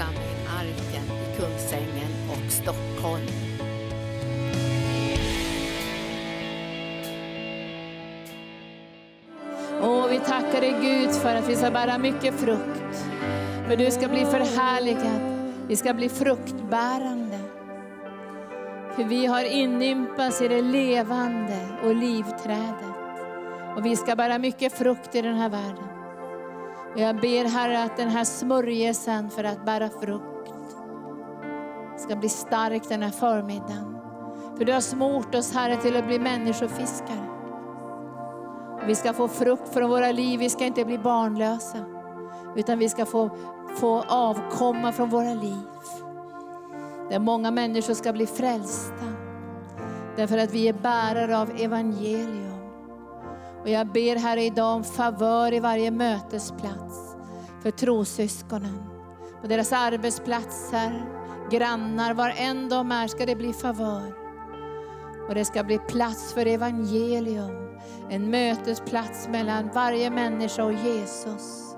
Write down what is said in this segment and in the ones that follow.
församling Arken i Kungsängen och Stockholm. Åh, vi tackar dig Gud för att vi ska bära mycket frukt. För du ska bli förhärligad. Vi ska bli fruktbärande. För vi har inympats i det levande och livträdet. Och vi ska bära mycket frukt i den här världen. Jag ber Herre att den här smörjelsen för att bära frukt ska bli stark den här förmiddagen. För du har smort oss Herre till att bli människofiskare. Vi ska få frukt från våra liv, vi ska inte bli barnlösa. Utan vi ska få, få avkomma från våra liv. Där många människor ska bli frälsta. Därför att vi är bärare av evangelium. Och jag ber Herre idag om favör i varje mötesplats för trosyskonen. På deras arbetsplatser, grannar, var än de är ska det bli favör. Och det ska bli plats för evangelium. En mötesplats mellan varje människa och Jesus.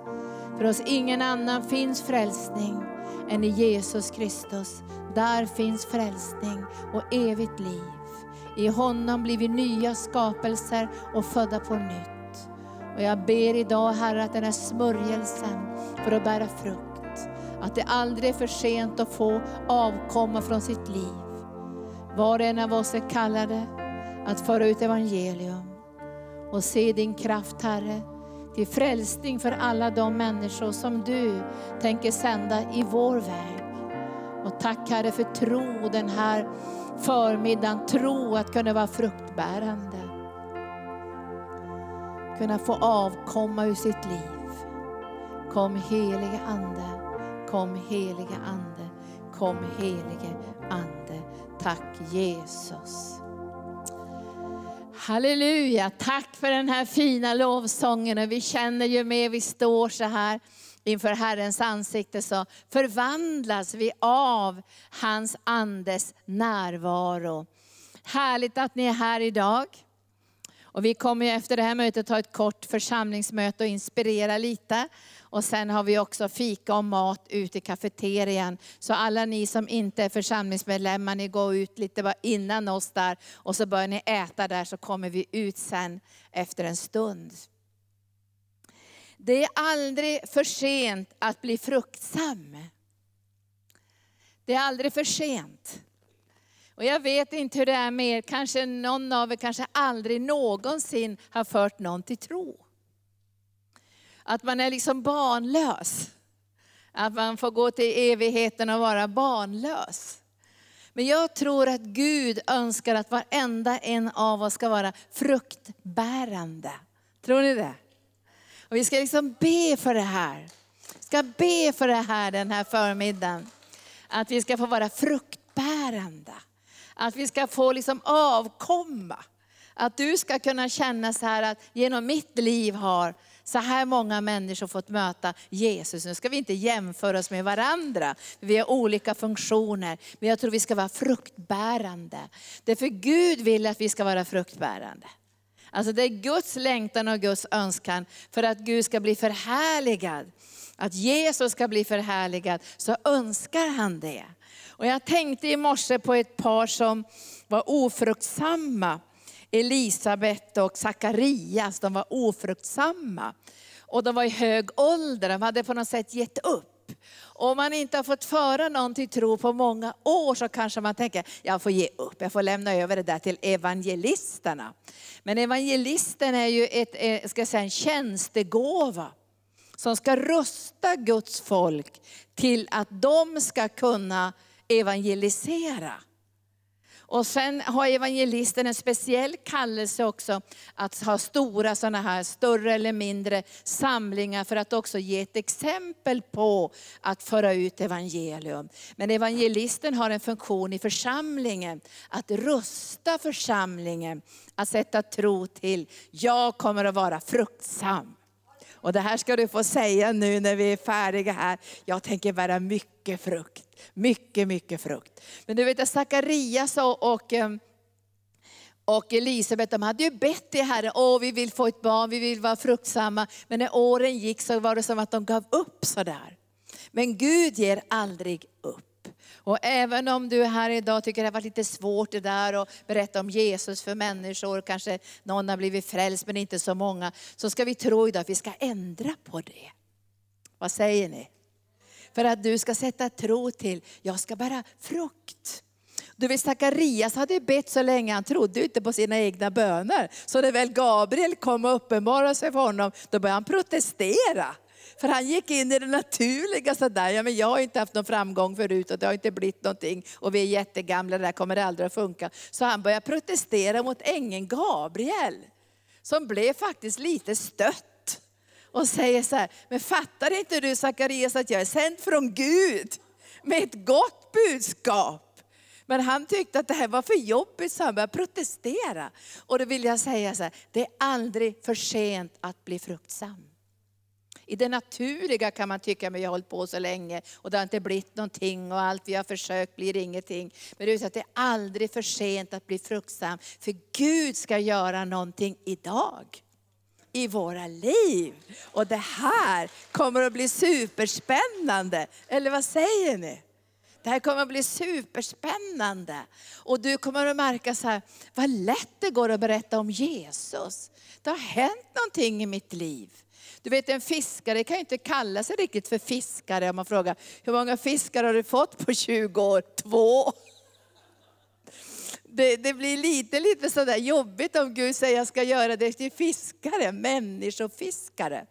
För oss ingen annan finns frälsning än i Jesus Kristus. Där finns frälsning och evigt liv. I honom blir vi nya skapelser och födda på nytt. Och jag ber idag Herre att den här smörjelsen för att bära frukt, att det aldrig är för sent att få avkomma från sitt liv. Var och en av oss är kallade att föra ut evangelium och se din kraft Herre till frälsning för alla de människor som du tänker sända i vår väg. Och tack Herre för tro den här förmiddagen, tro att kunna vara fruktbärande. Kunna få avkomma ur sitt liv. Kom helige Ande, kom helige Ande, kom helige Ande. Tack Jesus. Halleluja, tack för den här fina lovsången. Och vi känner ju mer vi står så här inför Herrens ansikte så förvandlas vi av hans andes närvaro. Härligt att ni är här idag. Och vi kommer ju efter det här mötet ha ett kort församlingsmöte och inspirera lite. Och sen har vi också fika och mat ute i kafeterian. Så alla ni som inte är församlingsmedlemmar, ni går ut lite bara innan oss där. Och så börjar ni äta där så kommer vi ut sen efter en stund. Det är aldrig för sent att bli fruktsam. Det är aldrig för sent. Och jag vet inte hur det är med er, kanske någon av er kanske aldrig någonsin har fört någon till tro. Att man är liksom barnlös. Att man får gå till evigheten och vara barnlös. Men jag tror att Gud önskar att varenda en av oss ska vara fruktbärande. Tror ni det? Och vi ska liksom be för det här. Vi ska be för det här den här förmiddagen. Att vi ska få vara fruktbärande. Att vi ska få liksom avkomma. Att du ska kunna känna så här att genom mitt liv har så här många människor fått möta Jesus. Nu ska vi inte jämföra oss med varandra, vi har olika funktioner. Men jag tror vi ska vara fruktbärande. Därför Gud vill att vi ska vara fruktbärande. Alltså det är Guds längtan och Guds önskan för att Gud ska bli förhärligad. Att Jesus ska bli förhärligad, så önskar han det. Och jag tänkte i morse på ett par som var ofruktsamma. Elisabet och Sakarias, de var ofruktsamma. Och de var i hög ålder, de hade på något sätt gett upp. Om man inte har fått föra någon till tro på många år så kanske man tänker, jag får ge upp, jag får lämna över det där till evangelisterna. Men evangelisten är ju ett, eh, ska säga, en tjänstegåva som ska rusta Guds folk till att de ska kunna evangelisera. Och sen har evangelisten en speciell kallelse också att ha stora sådana här, större eller mindre samlingar för att också ge ett exempel på att föra ut evangelium. Men evangelisten har en funktion i församlingen, att rusta församlingen, att sätta tro till, jag kommer att vara fruktsam. Och det här ska du få säga nu när vi är färdiga här. Jag tänker bära mycket frukt. Mycket, mycket frukt. Men du vet Sakarias och, och ehm, och Elisabet de hade ju bett till Herren, åh vi vill få ett barn, vi vill vara fruktsamma. Men när åren gick så var det som att de gav upp sådär. Men Gud ger aldrig upp. Och även om du här idag tycker det har varit lite svårt det där att berätta om Jesus för människor, kanske någon har blivit frälst men inte så många, så ska vi tro idag att vi ska ändra på det. Vad säger ni? För att du ska sätta tro till, jag ska bära frukt. Du vet Sakarias hade bett så länge, han trodde inte på sina egna böner. Så när väl Gabriel kom och uppenbarade sig för honom, då började han protestera. För han gick in i det naturliga sådär, ja men jag har inte haft någon framgång förut och det har inte blivit någonting och vi är jättegamla, det här kommer aldrig att funka. Så han började protestera mot ängeln Gabriel, som blev faktiskt lite stött. Och säger så här, men fattar inte du Sakarias att jag är sänd från Gud med ett gott budskap? Men han tyckte att det här var för jobbigt så han började protestera. Och då vill jag säga så här, det är aldrig för sent att bli fruktsam. I det naturliga kan man tycka, att vi har hållit på så länge och det har inte blivit någonting och allt vi har försökt blir ingenting. Men det är, att det är aldrig för sent att bli fruktsam, för Gud ska göra någonting idag i våra liv. Och det här kommer att bli superspännande. Eller vad säger ni? Det här kommer att bli superspännande. Och du kommer att märka så här, vad lätt det går att berätta om Jesus. Det har hänt någonting i mitt liv. Du vet en fiskare kan ju inte kalla sig riktigt för fiskare om man frågar, hur många fiskar har du fått på 20 år? Två. Det, det, blir lite, lite sådär jobbigt om Gud säger jag ska göra det till fiskare, människofiskare.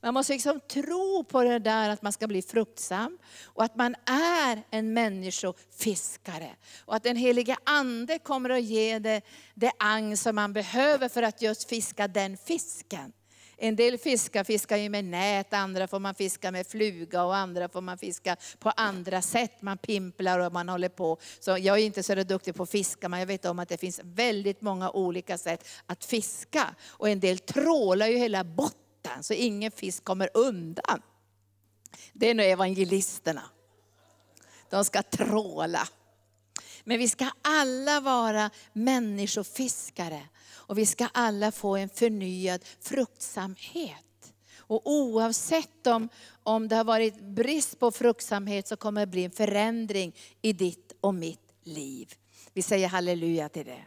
Man måste liksom tro på det där att man ska bli fruktsam och att man är en människofiskare. Och att den helige Ande kommer att ge det, det ang som man behöver för att just fiska den fisken. En del fiskar fiskar ju med nät, andra får man fiska med fluga och andra får man fiska på andra sätt. Man pimplar och man håller på. Så jag är inte så duktig på att fiska, men jag vet om att det finns väldigt många olika sätt att fiska. Och en del trålar ju hela botten så ingen fisk kommer undan. Det är nu evangelisterna. De ska tråla. Men vi ska alla vara människofiskare. Och vi ska alla få en förnyad fruktsamhet. Och oavsett om, om det har varit brist på fruktsamhet så kommer det bli en förändring i ditt och mitt liv. Vi säger halleluja till det.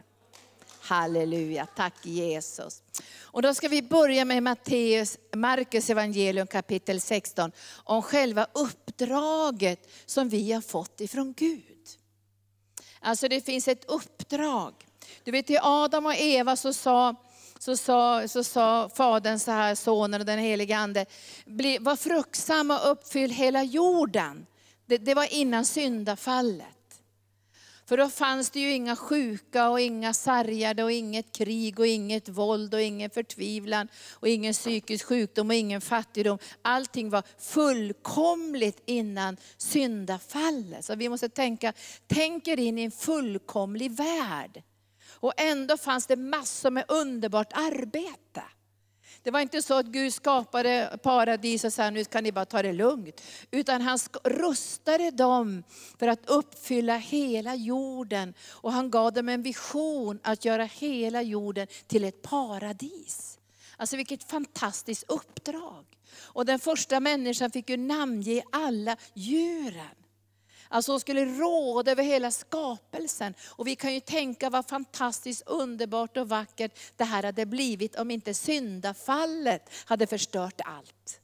Halleluja, tack Jesus. Och då ska vi börja med Matteus, Markus evangelium kapitel 16, om själva uppdraget som vi har fått ifrån Gud. Alltså det finns ett uppdrag. Du vet till Adam och Eva så sa, så sa, så sa Fadern så här, Sonen och den helige Ande, bli, var fruktsam och uppfyll hela jorden. Det, det var innan syndafallet. För då fanns det ju inga sjuka och inga sargade och inget krig och inget våld och ingen förtvivlan och ingen psykisk sjukdom och ingen fattigdom. Allting var fullkomligt innan syndafallet. Så vi måste tänka, tänk er in i en fullkomlig värld. Och ändå fanns det massor med underbart arbete. Det var inte så att Gud skapade paradis och sa nu kan ni bara ta det lugnt. Utan han rustade dem för att uppfylla hela jorden. Och han gav dem en vision att göra hela jorden till ett paradis. Alltså vilket fantastiskt uppdrag. Och den första människan fick ju namnge alla djuren. Alltså hon skulle råda över hela skapelsen. Och vi kan ju tänka vad fantastiskt underbart och vackert det här hade blivit om inte syndafallet hade förstört allt.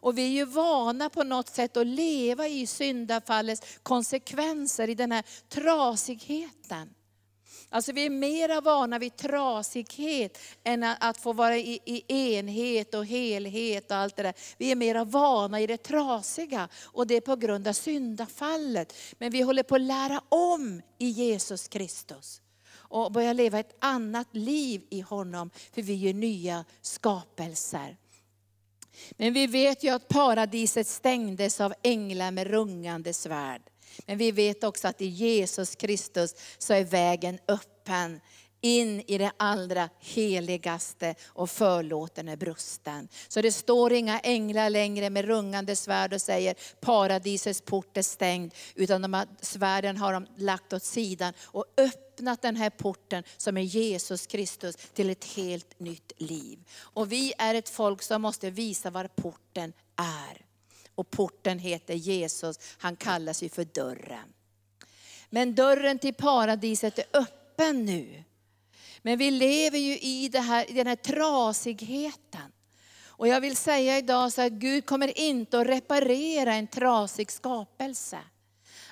Och vi är ju vana på något sätt att leva i syndafallets konsekvenser, i den här trasigheten. Alltså vi är mera vana vid trasighet än att få vara i, i, enhet och helhet och allt det där. Vi är mera vana i det trasiga och det är på grund av syndafallet. Men vi håller på att lära om i Jesus Kristus och börja leva ett annat liv i honom, för vi är nya skapelser. Men vi vet ju att paradiset stängdes av änglar med rungande svärd. Men vi vet också att i Jesus Kristus så är vägen öppen in i det allra heligaste och förlåten är brusten. Så det står inga änglar längre med rungande svärd och säger paradisets port är stängd, utan de här svärden har de lagt åt sidan och öppnat den här porten som är Jesus Kristus till ett helt nytt liv. Och vi är ett folk som måste visa var porten är och porten heter Jesus. Han kallas ju för dörren. Men dörren till paradiset är öppen nu. Men vi lever ju i, det här, i den här trasigheten. Och jag vill säga idag så att Gud kommer inte att reparera en trasig skapelse.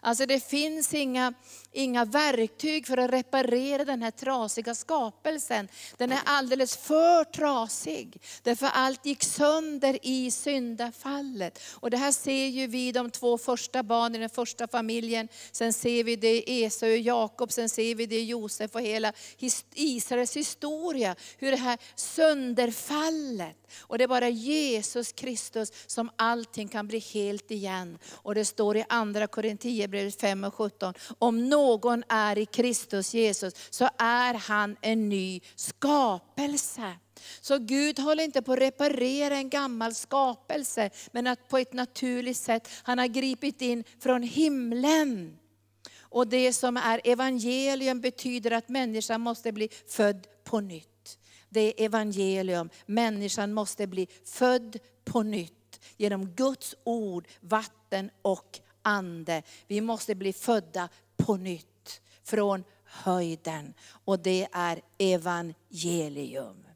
Alltså det finns inga, inga verktyg för att reparera den här trasiga skapelsen. Den är alldeles för trasig. Därför allt gick sönder i syndafallet. Och det här ser ju vi de två första barnen i den första familjen. Sen ser vi det i Esau och Jakob, sen ser vi det i Josef och hela Israels historia. Hur det här sönderfallet. Och det är bara Jesus Kristus som allting kan bli helt igen. Och det står i andra Korinthierbrevet 5 och 17, om någon någon är i Kristus Jesus så är han en ny skapelse. Så Gud håller inte på att reparera en gammal skapelse, men att på ett naturligt sätt, han har gripit in från himlen. Och det som är evangelium betyder att människan måste bli född på nytt. Det är evangelium. Människan måste bli född på nytt genom Guds ord, vatten och ande. Vi måste bli födda på nytt från höjden. Och det är evangelium.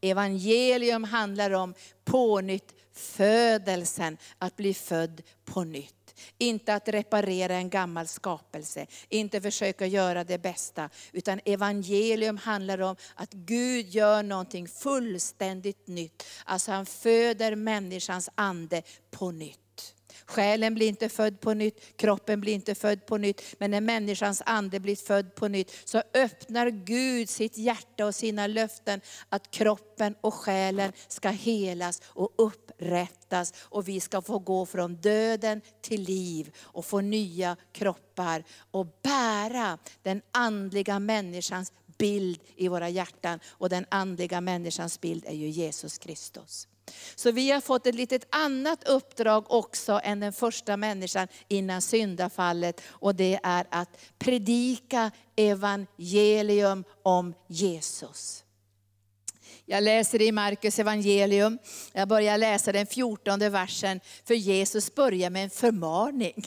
Evangelium handlar om pånytt födelsen, att bli född på nytt. Inte att reparera en gammal skapelse, inte försöka göra det bästa. Utan evangelium handlar om att Gud gör någonting fullständigt nytt. Alltså han föder människans ande på nytt. Själen blir inte född på nytt, kroppen blir inte född på nytt. Men när människans ande blir född på nytt så öppnar Gud sitt hjärta och sina löften att kroppen och själen ska helas och upprättas. Och vi ska få gå från döden till liv och få nya kroppar och bära den andliga människans bild i våra hjärtan. Och den andliga människans bild är ju Jesus Kristus. Så vi har fått ett litet annat uppdrag också än den första människan innan syndafallet. Och det är att predika evangelium om Jesus. Jag läser i Markus evangelium, jag börjar läsa den 14 versen, för Jesus börjar med en förmaning.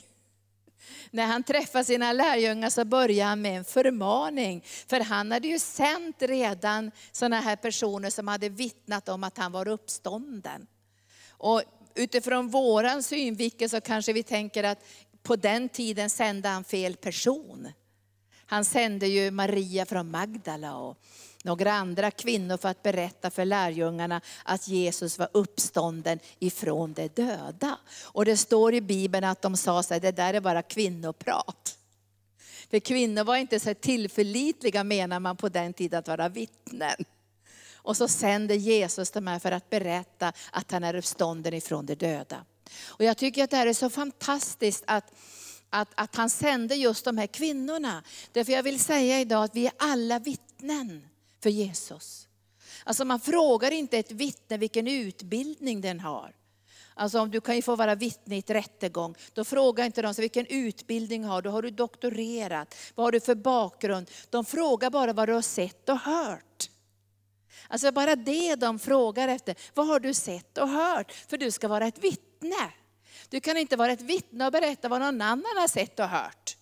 När han träffar sina lärjungar så börjar han med en förmaning. För han hade ju sänt redan sådana här personer som hade vittnat om att han var uppstånden. Och utifrån våran synvinkel så kanske vi tänker att på den tiden sände han fel person. Han sände ju Maria från Magdala och några andra kvinnor för att berätta för lärjungarna att Jesus var uppstånden ifrån de döda. Och det står i Bibeln att de sa så här, det där är bara kvinnoprat. För kvinnor var inte så tillförlitliga menar man på den tiden att vara vittnen. Och så sänder Jesus de här för att berätta att han är uppstånden ifrån de döda. Och jag tycker att det här är så fantastiskt att, att, att han sände just de här kvinnorna. Därför jag vill säga idag att vi är alla vittnen för Jesus. Alltså man frågar inte ett vittne vilken utbildning den har. Alltså om du kan ju få vara vittne i ett rättegång, då frågar inte de så vilken utbildning har du, har du doktorerat, vad har du för bakgrund? De frågar bara vad du har sett och hört. Alltså bara det de frågar efter, vad har du sett och hört? För du ska vara ett vittne. Du kan inte vara ett vittne och berätta vad någon annan har sett och hört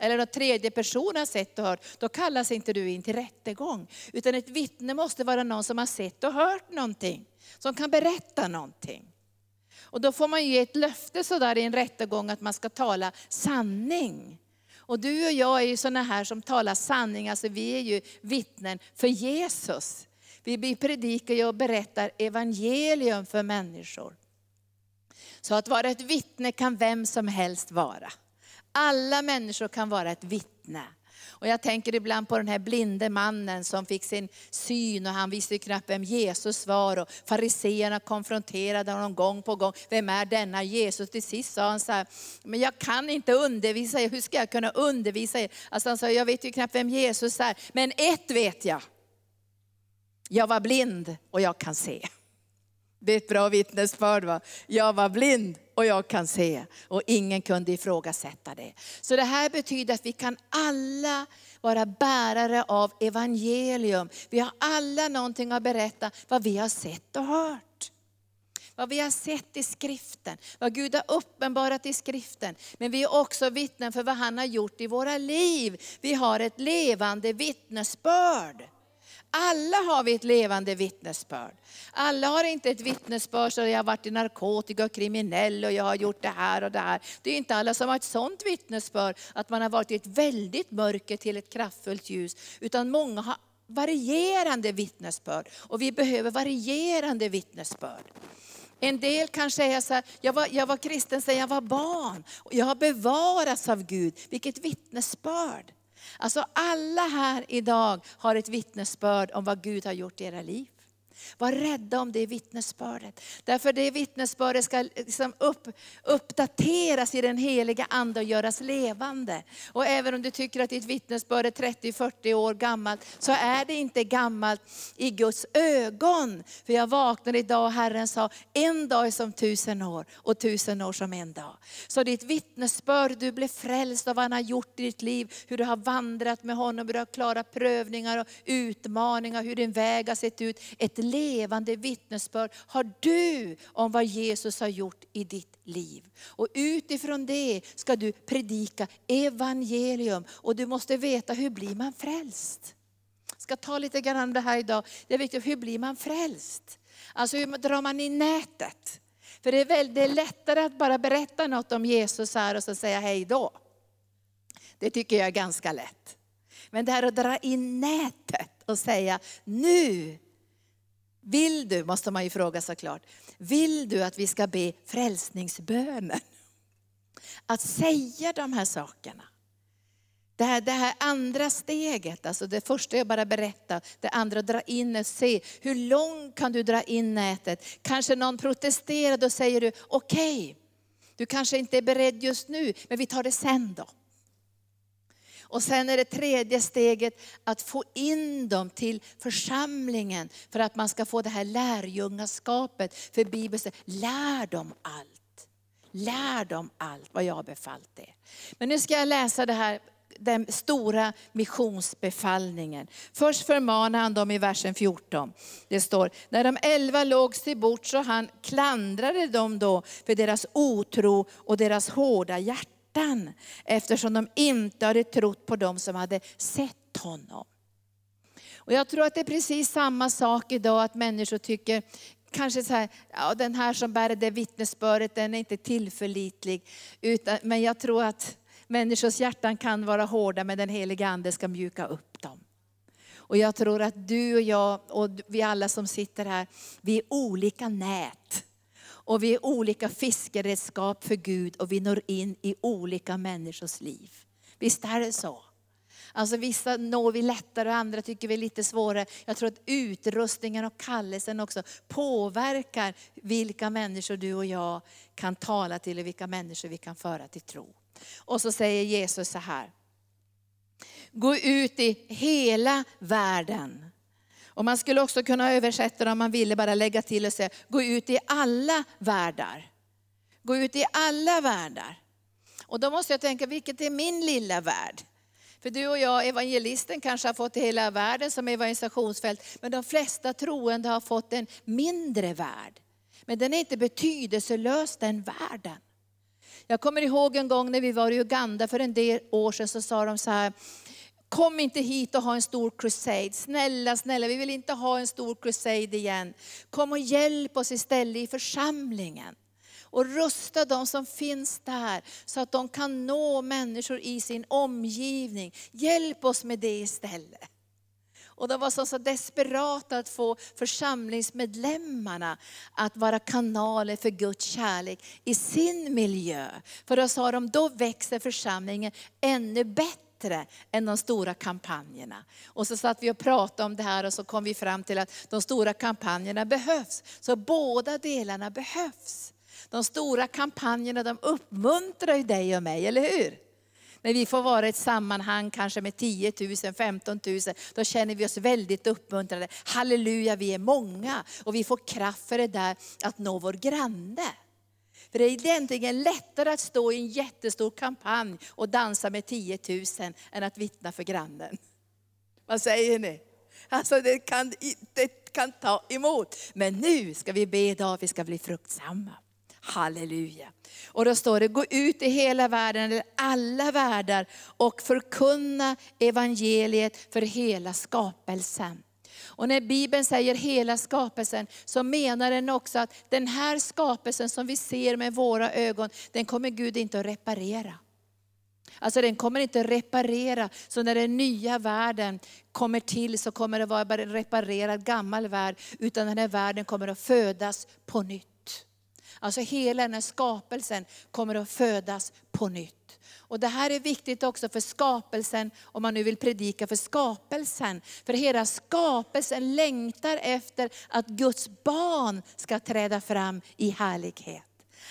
eller någon tredje person har sett och hört, då kallas inte du in till rättegång. Utan ett vittne måste vara någon som har sett och hört någonting, som kan berätta någonting. Och då får man ge ett löfte sådär i en rättegång att man ska tala sanning. Och du och jag är ju sådana här som talar sanning, alltså vi är ju vittnen för Jesus. Vi predikar ju och berättar evangelium för människor. Så att vara ett vittne kan vem som helst vara. Alla människor kan vara ett vittne. Och jag tänker ibland på den här blinde mannen som fick sin syn och han visste knappt vem Jesus var. Och fariseerna konfronterade honom gång på gång. Vem är denna Jesus? Till sist sa han så här, men jag kan inte undervisa er. Hur ska jag kunna undervisa er? Alltså han sa, jag vet ju knappt vem Jesus är. Men ett vet jag. Jag var blind och jag kan se. Det är ett bra vittnesbörd. Va? Jag var blind och jag kan se. Och ingen kunde ifrågasätta det. Så det här betyder att vi kan alla vara bärare av evangelium. Vi har alla någonting att berätta vad vi har sett och hört. vad vi har sett i skriften, vad Gud har uppenbarat i skriften. Men vi är också vittnen för vad han har gjort i våra liv. Vi har ett levande vittnesbörd. Alla har vi ett levande vittnesbörd. Alla har inte ett vittnesbörd så jag har varit i narkotika och kriminell och jag har gjort det här och det här. Det är inte alla som har ett sådant vittnesbörd, att man har varit i ett väldigt mörker till ett kraftfullt ljus. Utan många har varierande vittnesbörd och vi behöver varierande vittnesbörd. En del kan säga så här, jag var, jag var kristen sedan jag var barn och jag har bevarats av Gud. Vilket vittnesbörd. Alltså alla här idag har ett vittnesbörd om vad Gud har gjort i era liv. Var rädda om det vittnesbördet. Därför det vittnesbördet ska liksom upp, uppdateras i den heliga Ande och göras levande. Och även om du tycker att ditt vittnesbörd är 30-40 år gammalt, så är det inte gammalt i Guds ögon. För jag vaknade idag och Herren sa, en dag är som tusen år och tusen år som en dag. Så ditt vittnesbörd, du blev frälst av vad han har gjort i ditt liv, hur du har vandrat med honom, hur du har klarat prövningar och utmaningar, hur din väg har sett ut. Ett levande vittnesbörd har du om vad Jesus har gjort i ditt liv. Och utifrån det ska du predika evangelium. Och du måste veta hur blir man frälst. Jag ska ta lite grann om det här idag. Det är viktigt, hur blir man frälst? Alltså hur drar man i nätet? För det är, väl, det är lättare att bara berätta något om Jesus här och så säga hej då. Det tycker jag är ganska lätt. Men det här att dra in nätet och säga, nu vill du, måste man ju fråga såklart, vill du att vi ska be frälsningsbönen? Att säga de här sakerna. Det här, det här andra steget, alltså det första är bara berätta, det andra dra in och se. Hur långt kan du dra in nätet? Kanske någon protesterar, då säger du okej, okay, du kanske inte är beredd just nu, men vi tar det sen då. Och sen är det tredje steget att få in dem till församlingen för att man ska få det här lärjungaskapet. För Bibeln säger, lär dem allt. Lär dem allt vad jag har befallt er. Men nu ska jag läsa det här den stora missionsbefallningen. Först förmanar han dem i versen 14. Det står, när de elva lågs till bords och han klandrade dem då för deras otro och deras hårda hjärta hjärtan eftersom de inte hade trott på dem som hade sett honom. Och jag tror att det är precis samma sak idag, att människor tycker, kanske så här, ja, den här som bär det vittnesbördet, den är inte tillförlitlig. Utan, men jag tror att människors hjärtan kan vara hårda, men den heliga Ande ska mjuka upp dem. Och jag tror att du och jag och vi alla som sitter här, vi är olika nät. Och vi är olika fiskeredskap för Gud och vi når in i olika människors liv. Visst är det så? Alltså vissa når vi lättare och andra tycker vi är lite svårare. Jag tror att utrustningen och kallelsen också påverkar vilka människor du och jag kan tala till och vilka människor vi kan föra till tro. Och så säger Jesus så här. Gå ut i hela världen och man skulle också kunna översätta det om man ville bara lägga till och säga, gå ut i alla världar. Gå ut i alla världar. Och då måste jag tänka, vilket är min lilla värld? För du och jag, evangelisten, kanske har fått hela världen som evangelisationsfält, men de flesta troende har fått en mindre värld. Men den är inte betydelselös den världen. Jag kommer ihåg en gång när vi var i Uganda för en del år sedan, så sa de så här, Kom inte hit och ha en stor crusade. Snälla, snälla, vi vill inte ha en stor crusade igen. Kom och hjälp oss istället i församlingen. Och rusta de som finns där så att de kan nå människor i sin omgivning. Hjälp oss med det istället. Och de var så, så desperata att få församlingsmedlemmarna att vara kanaler för Guds kärlek i sin miljö. För då sa de, då växer församlingen ännu bättre bättre än de stora kampanjerna. Och så satt vi och pratade om det här och så kom vi fram till att de stora kampanjerna behövs. Så båda delarna behövs. De stora kampanjerna de uppmuntrar ju dig och mig, eller hur? När vi får vara i ett sammanhang kanske med 10 000, 15 000, då känner vi oss väldigt uppmuntrade. Halleluja, vi är många och vi får kraft för det där att nå vår granne. För det är egentligen lättare att stå i en jättestor kampanj och dansa med 10 000 än att vittna för grannen. Vad säger ni? Alltså det, kan, det kan ta emot. Men nu ska vi be idag att vi ska bli fruktsamma. Halleluja. Och då står det, gå ut i hela världen, eller alla världar, och förkunna evangeliet för hela skapelsen. Och när Bibeln säger hela skapelsen, så menar den också att den här skapelsen som vi ser med våra ögon, den kommer Gud inte att reparera. Alltså den kommer inte reparera, så när den nya världen kommer till så kommer det vara en reparerad gammal värld, utan den här världen kommer att födas på nytt. Alltså hela den här skapelsen kommer att födas på nytt. Och det här är viktigt också för skapelsen, om man nu vill predika för skapelsen. För hela skapelsen längtar efter att Guds barn ska träda fram i härlighet.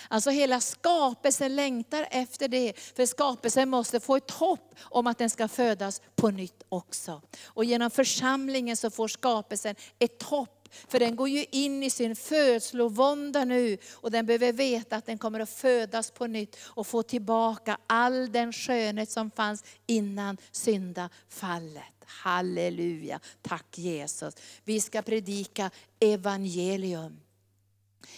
Alltså hela skapelsen längtar efter det, för skapelsen måste få ett hopp om att den ska födas på nytt också. Och genom församlingen så får skapelsen ett hopp för den går ju in i sin födslovånda nu och den behöver veta att den kommer att födas på nytt och få tillbaka all den skönhet som fanns innan syndafallet. Halleluja, tack Jesus. Vi ska predika evangelium.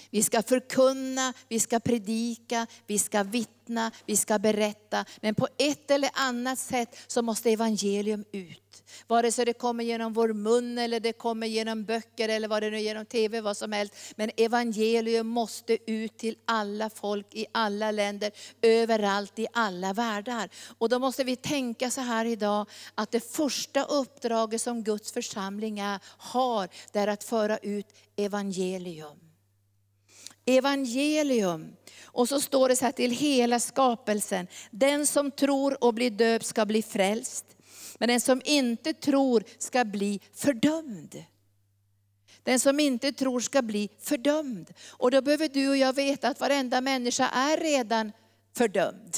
Vi ska förkunna, vi ska predika, vi ska vittna, vi ska berätta. Men på ett eller annat sätt så måste evangelium ut. Vare sig det kommer genom vår mun eller det kommer genom böcker eller vad det nu är, genom TV, vad som helst. Men evangelium måste ut till alla folk i alla länder, överallt i alla världar. Och då måste vi tänka så här idag, att det första uppdraget som Guds församling har, det är att föra ut evangelium. Evangelium. Och så står det så här till hela skapelsen. Den som tror och blir döpt ska bli frälst. Men den som inte tror ska bli fördömd. Den som inte tror ska bli fördömd. Och då behöver du och jag veta att varenda människa är redan fördömd.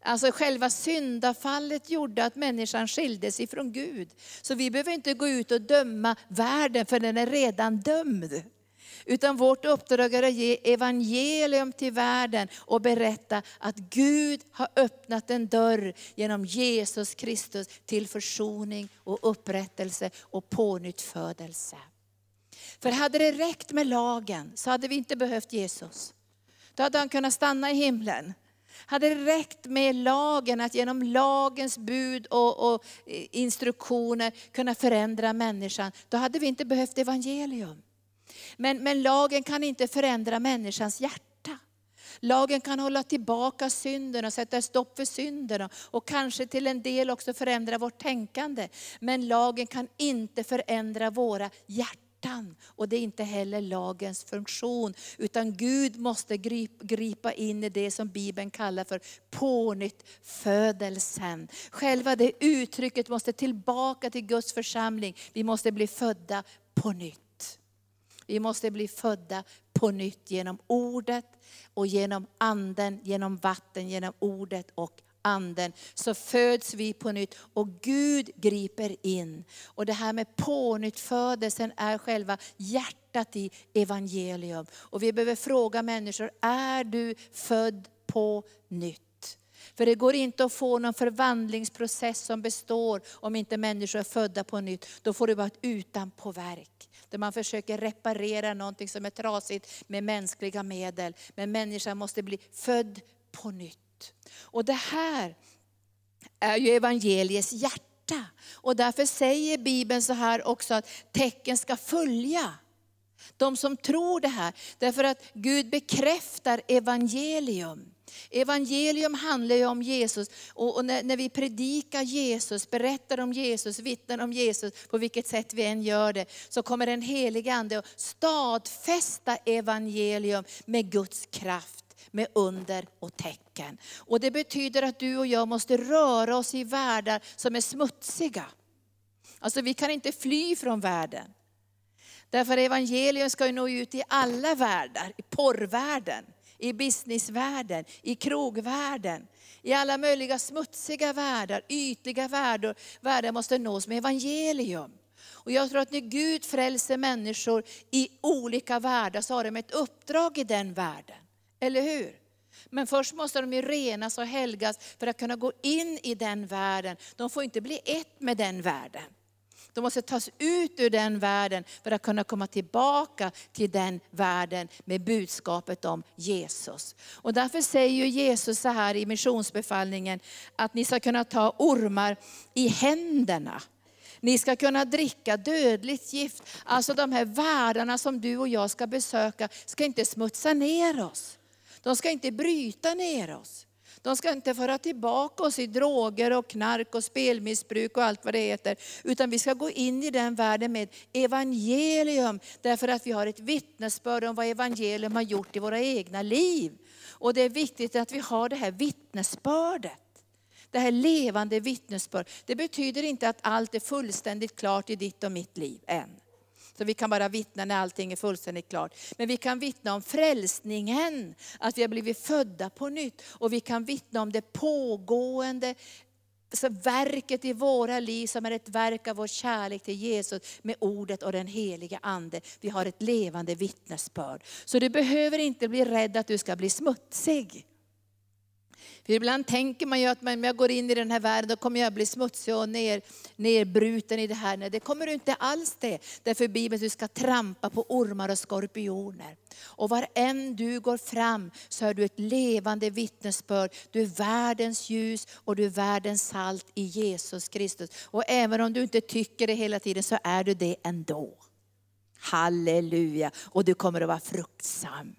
Alltså själva syndafallet gjorde att människan skildes ifrån Gud. Så vi behöver inte gå ut och döma världen för den är redan dömd. Utan vårt uppdrag är att ge evangelium till världen och berätta att Gud har öppnat en dörr genom Jesus Kristus till försoning och upprättelse och pånyttfödelse. För hade det räckt med lagen så hade vi inte behövt Jesus. Då hade han kunnat stanna i himlen. Hade det räckt med lagen, att genom lagens bud och, och eh, instruktioner kunna förändra människan, då hade vi inte behövt evangelium. Men, men lagen kan inte förändra människans hjärta. Lagen kan hålla tillbaka synden och sätta stopp för synden och kanske till en del också förändra vårt tänkande. Men lagen kan inte förändra våra hjärtan. Och det är inte heller lagens funktion. Utan Gud måste gripa in i det som Bibeln kallar för pånyttfödelsen. Själva det uttrycket måste tillbaka till Guds församling. Vi måste bli födda på nytt. Vi måste bli födda på nytt genom ordet och genom anden, genom vatten, genom ordet och anden. Så föds vi på nytt och Gud griper in. Och det här med pånyttfödelsen är själva hjärtat i evangelium. Och vi behöver fråga människor, är du född på nytt? För det går inte att få någon förvandlingsprocess som består om inte människor är födda på nytt. Då får det vara ett utanpåverk. Där man försöker reparera någonting som är trasigt med mänskliga medel. Men människan måste bli född på nytt. Och det här är ju evangeliets hjärta. Och därför säger Bibeln så här också att tecken ska följa de som tror det här. Därför att Gud bekräftar evangelium. Evangelium handlar ju om Jesus och, när, när, vi predikar Jesus, berättar om Jesus, vittnar om Jesus, på vilket sätt vi än gör det, så kommer den helige Ande att stadfästa evangelium med Guds kraft med under och tecken. Och det betyder att du och jag måste röra oss i världar som är smutsiga. Alltså vi kan inte fly från världen. Därför evangelium ska ju nå ut i alla världar, i porrvärlden i businessvärlden, i krogvärlden, i alla möjliga smutsiga världar, ytliga världar, världar måste nås med evangelium. Och jag tror att när Gud frälser människor i olika världar så har de ett uppdrag i den världen. Eller hur? Men först måste de ju renas och helgas för att kunna gå in i den världen. De får inte bli ett med den världen. De måste tas ut ur den världen för att kunna komma tillbaka till den världen med budskapet om Jesus. Och därför säger Jesus så här i missionsbefallningen, att ni ska kunna ta ormar i händerna. Ni ska kunna dricka dödligt gift. Alltså de här världarna som du och jag ska besöka ska inte smutsa ner oss. De ska inte bryta ner oss. De ska inte föra tillbaka oss i droger och knark och spelmissbruk och allt vad det heter. Utan vi ska gå in i den världen med evangelium. Därför att vi har ett vittnesbörd om vad evangelium har gjort i våra egna liv. Och det är viktigt att vi har det här vittnesbördet. Det här levande vittnesbörd. Det betyder inte att allt är fullständigt klart i ditt och mitt liv än. Så vi kan bara vittna när allting är fullständigt klart. Men vi kan vittna om frälsningen, att vi har blivit födda på nytt. Och vi kan vittna om det pågående så verket i våra liv som är ett verk av vår kärlek till Jesus med ordet och den heliga Ande. Vi har ett levande vittnesbörd. Så du behöver inte bli rädd att du ska bli smutsig. För ibland tänker man ju att om jag går in i den här världen, då kommer jag bli smutsig och ner, nerbruten i det här. Nej, det kommer du inte alls det. Därför Bibeln du ska trampa på ormar och skorpioner. Och var än du går fram så är du ett levande vittnesbörd. Du är världens ljus och du är världens salt i Jesus Kristus. Och även om du inte tycker det hela tiden så är du det ändå. Halleluja! Och du kommer att vara fruktsam.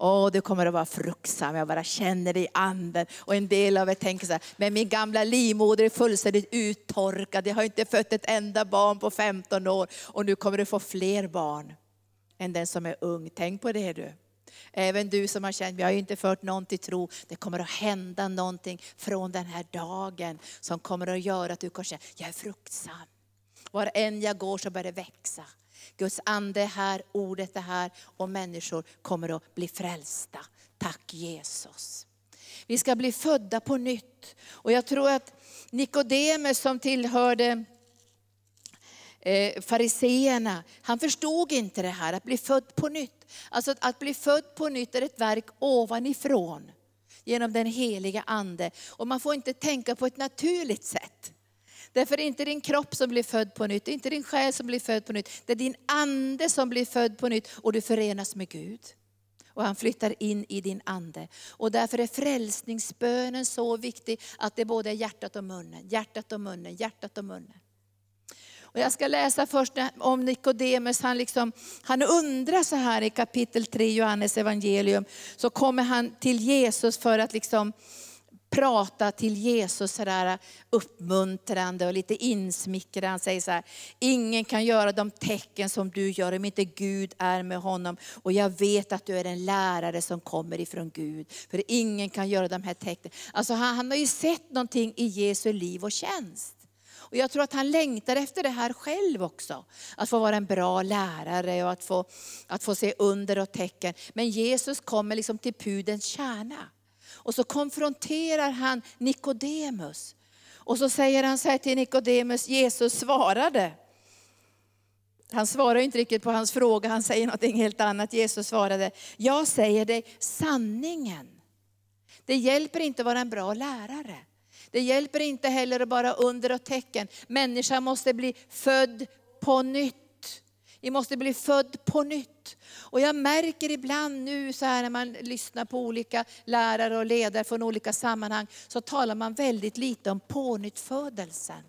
Åh, du kommer att vara fruktsam, jag bara känner det i anden. Och en del av er tänker så här, men min gamla livmoder är fullständigt uttorkad. Jag har inte fött ett enda barn på 15 år och nu kommer du få fler barn än den som är ung. Tänk på det du. Även du som har känt, vi har ju inte fört någon till tro. Det kommer att hända någonting från den här dagen som kommer att göra att du kommer känna, jag är fruktsam. Var än jag går så börjar det växa. Guds ande är här, ordet är här och människor kommer att bli frälsta. Tack Jesus. Vi ska bli födda på nytt. Och jag tror att Nikodemus som tillhörde eh, fariseerna, han förstod inte det här, att bli född på nytt. Alltså att bli född på nytt är ett verk ovanifrån, genom den heliga Ande. Och man får inte tänka på ett naturligt sätt. Därför är det inte din kropp som blir född på nytt, det är inte din själ som blir född på nytt. Det är din ande som blir född på nytt och du förenas med Gud. Och han flyttar in i din ande. Och därför är frälsningsbönen så viktig att det både är hjärtat och munnen, hjärtat och munnen, hjärtat och munnen. Och jag ska läsa först om Nikodemus, han, liksom, han undrar så här i kapitel 3 Johannes evangelium. Så kommer han till Jesus för att liksom prata till Jesus sådär uppmuntrande och lite insmickrande. Han säger så här, ingen kan göra de tecken som du gör om inte Gud är med honom. Och jag vet att du är en lärare som kommer ifrån Gud. För ingen kan göra de här tecknen. Alltså han, han har ju sett någonting i Jesu liv och tjänst. Och jag tror att han längtar efter det här själv också. Att få vara en bra lärare och att få, att få se under och tecken. Men Jesus kommer liksom till pudens kärna. Och så konfronterar han Nikodemus. Och så säger han så här till Nikodemus, Jesus svarade. Han svarar inte riktigt på hans fråga, han säger något helt annat. Jesus svarade, jag säger dig sanningen. Det hjälper inte att vara en bra lärare. Det hjälper inte heller att bara under och tecken. Människan måste bli född på nytt. Vi måste bli född på nytt. Och jag märker ibland nu så här när man lyssnar på olika lärare och ledare från olika sammanhang, så talar man väldigt lite om pånyttfödelsen.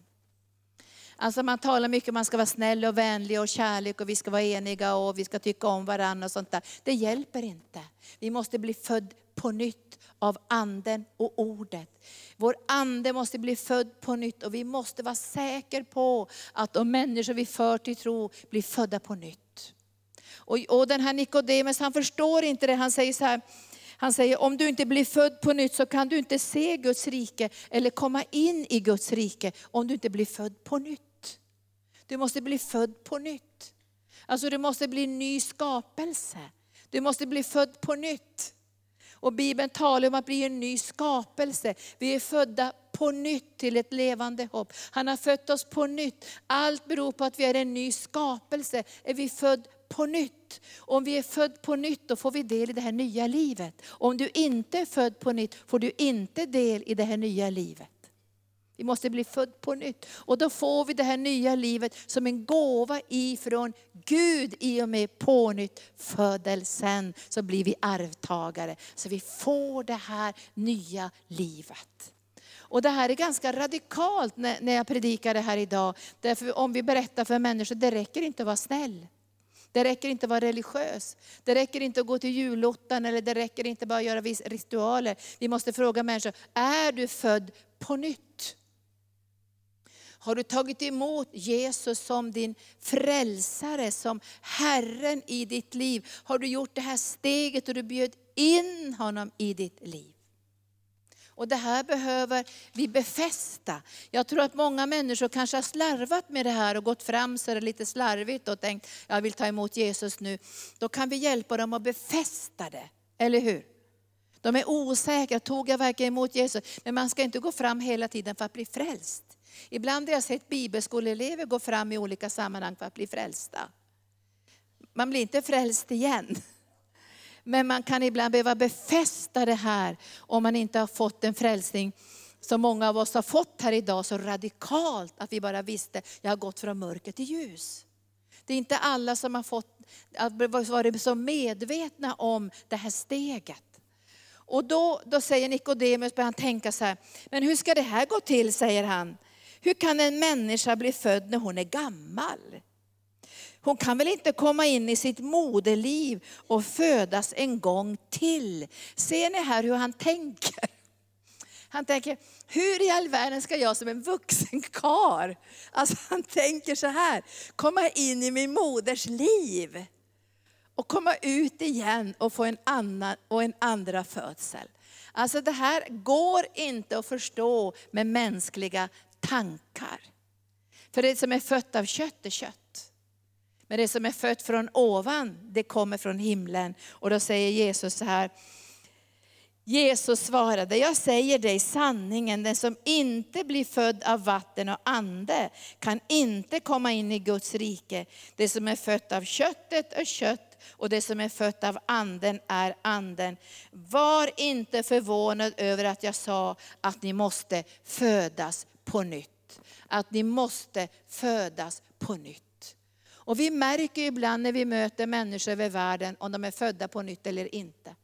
Alltså man talar mycket om att man ska vara snäll och vänlig och kärlek och vi ska vara eniga och vi ska tycka om varandra och sånt där. Det hjälper inte. Vi måste bli född på nytt av anden och ordet. Vår ande måste bli född på nytt och vi måste vara säkra på att de människor vi för till tro blir födda på nytt. Och, och den här Nikodemus, han förstår inte det. Han säger så här, han säger, om du inte blir född på nytt så kan du inte se Guds rike eller komma in i Guds rike om du inte blir född på nytt. Du måste bli född på nytt. Alltså du måste bli en ny skapelse. Du måste bli född på nytt. Och Bibeln talar om att bli en ny skapelse. Vi är födda på nytt till ett levande hopp. Han har fött oss på nytt. Allt beror på att vi är en ny skapelse. Är vi född på nytt. Om vi är född på nytt då får vi del i det här nya livet. Om du inte är född på nytt får du inte del i det här nya livet. Vi måste bli född på nytt. Och då får vi det här nya livet som en gåva ifrån Gud i och med pånytt födelsen. Så blir vi arvtagare. Så vi får det här nya livet. Och det här är ganska radikalt när jag predikar det här idag. Därför om vi berättar för människor, det räcker inte att vara snäll. Det räcker inte att vara religiös. Det räcker inte att gå till julottan eller det räcker inte bara att göra ritualer. Vi måste fråga människor, är du född på nytt? Har du tagit emot Jesus som din frälsare, som Herren i ditt liv? Har du gjort det här steget och du bjöd in honom i ditt liv? Och det här behöver vi befästa. Jag tror att många människor kanske har slarvat med det här och gått fram så det lite slarvigt och tänkt, jag vill ta emot Jesus nu. Då kan vi hjälpa dem att befästa det, eller hur? De är osäkra, tog jag verkligen emot Jesus? Men man ska inte gå fram hela tiden för att bli frälst. Ibland har jag sett bibelskoleelever gå fram i olika sammanhang för att bli frälsta. Man blir inte frälst igen. Men man kan ibland behöva befästa det här om man inte har fått en frälsning som många av oss har fått här idag så radikalt att vi bara visste, jag har gått från mörker till ljus. Det är inte alla som har fått, varit så medvetna om det här steget. Och då, då säger Nikodemus, börjar han tänka så här, men hur ska det här gå till, säger han. Hur kan en människa bli född när hon är gammal? Hon kan väl inte komma in i sitt moderliv och födas en gång till. Ser ni här hur han tänker? Han tänker, hur i all världen ska jag som en vuxen kar, alltså han tänker så här, komma in i min moders liv och komma ut igen och få en, annan, och en andra födsel. Alltså det här går inte att förstå med mänskliga tankar. För det som är fött av kött är kött. Men det som är fött från ovan, det kommer från himlen. Och då säger Jesus så här, Jesus svarade, jag säger dig sanningen, den som inte blir född av vatten och ande kan inte komma in i Guds rike. Det som är fött av köttet är kött och det som är fött av anden är anden. Var inte förvånad över att jag sa att ni måste födas på nytt. Att ni måste födas på nytt. Och vi märker ibland när vi möter människor över världen om de är födda på nytt eller inte.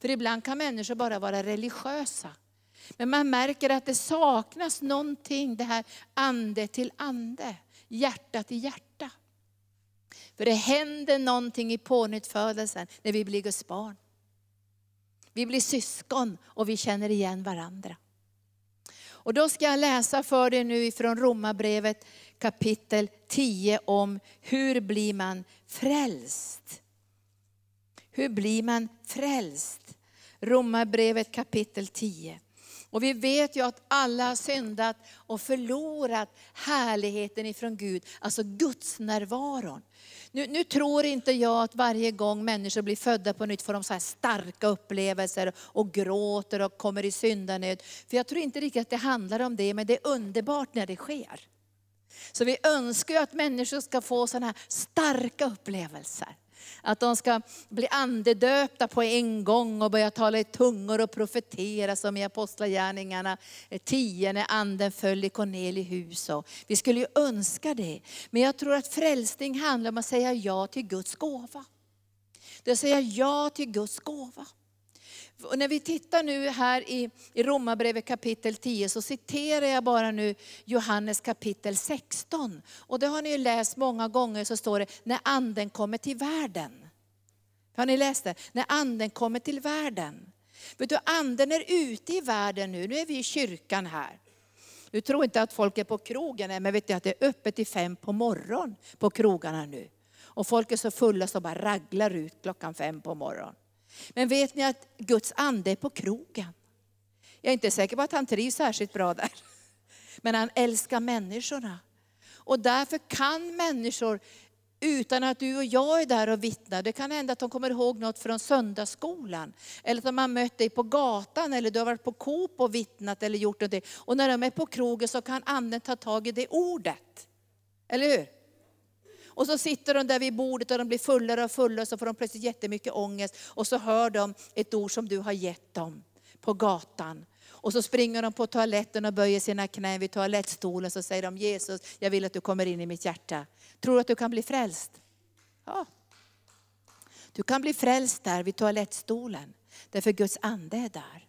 För ibland kan människor bara vara religiösa. Men man märker att det saknas någonting, det här ande till ande, hjärta till hjärta. För det händer någonting i pånyttfödelsen när vi blir Guds barn. Vi blir syskon och vi känner igen varandra. Och då ska jag läsa för dig nu ifrån Romarbrevet kapitel 10 om hur blir man frälst. Hur blir man frälst? Romarbrevet kapitel 10. Och vi vet ju att alla har syndat och förlorat härligheten ifrån Gud, alltså Guds närvaron. Nu, nu, tror inte jag att varje gång människor blir födda på nytt får de så här starka upplevelser och gråter och kommer i syndanöd. För jag tror inte riktigt att det handlar om det, men det är underbart när det sker. Så vi önskar ju att människor ska få sådana här starka upplevelser. Att de ska bli andedöpta på en gång och börja tala i tungor och profetera som i Apostlagärningarna 10 när anden föll i Cornelius hus. Vi skulle ju önska det. Men jag tror att frälsning handlar om att säga ja till Guds gåva. Det är att säga ja till Guds gåva. Och när vi tittar nu här i, i Romarbrevet kapitel 10 så citerar jag bara nu Johannes kapitel 16. Och det har ni ju läst många gånger så står det, när anden kommer till världen. Har ni läst det? När anden kommer till världen. Vet du, anden är ute i världen nu, nu är vi i kyrkan här. Du tror inte att folk är på krogen, men vet du att det är öppet till fem på morgonen på krogarna nu. Och folk är så fulla så bara raglar ut klockan fem på morgonen. Men vet ni att Guds ande är på krogen? Jag är inte säker på att han trivs särskilt bra där. Men han älskar människorna. Och därför kan människor, utan att du och jag är där och vittnar, det kan hända att de kommer ihåg något från söndagsskolan. Eller att de har mött dig på gatan, eller du har varit på Coop och vittnat eller gjort något. Och när de är på krogen så kan anden ta tag i det ordet. Eller hur? Och så sitter de där vid bordet och de blir fullare och fullare och så får de plötsligt jättemycket ångest. Och så hör de ett ord som du har gett dem på gatan. Och så springer de på toaletten och böjer sina knän vid toalettstolen. Så säger de Jesus, jag vill att du kommer in i mitt hjärta. Tror du att du kan bli frälst? Ja. Du kan bli frälst där vid toalettstolen. Därför Guds ande är där.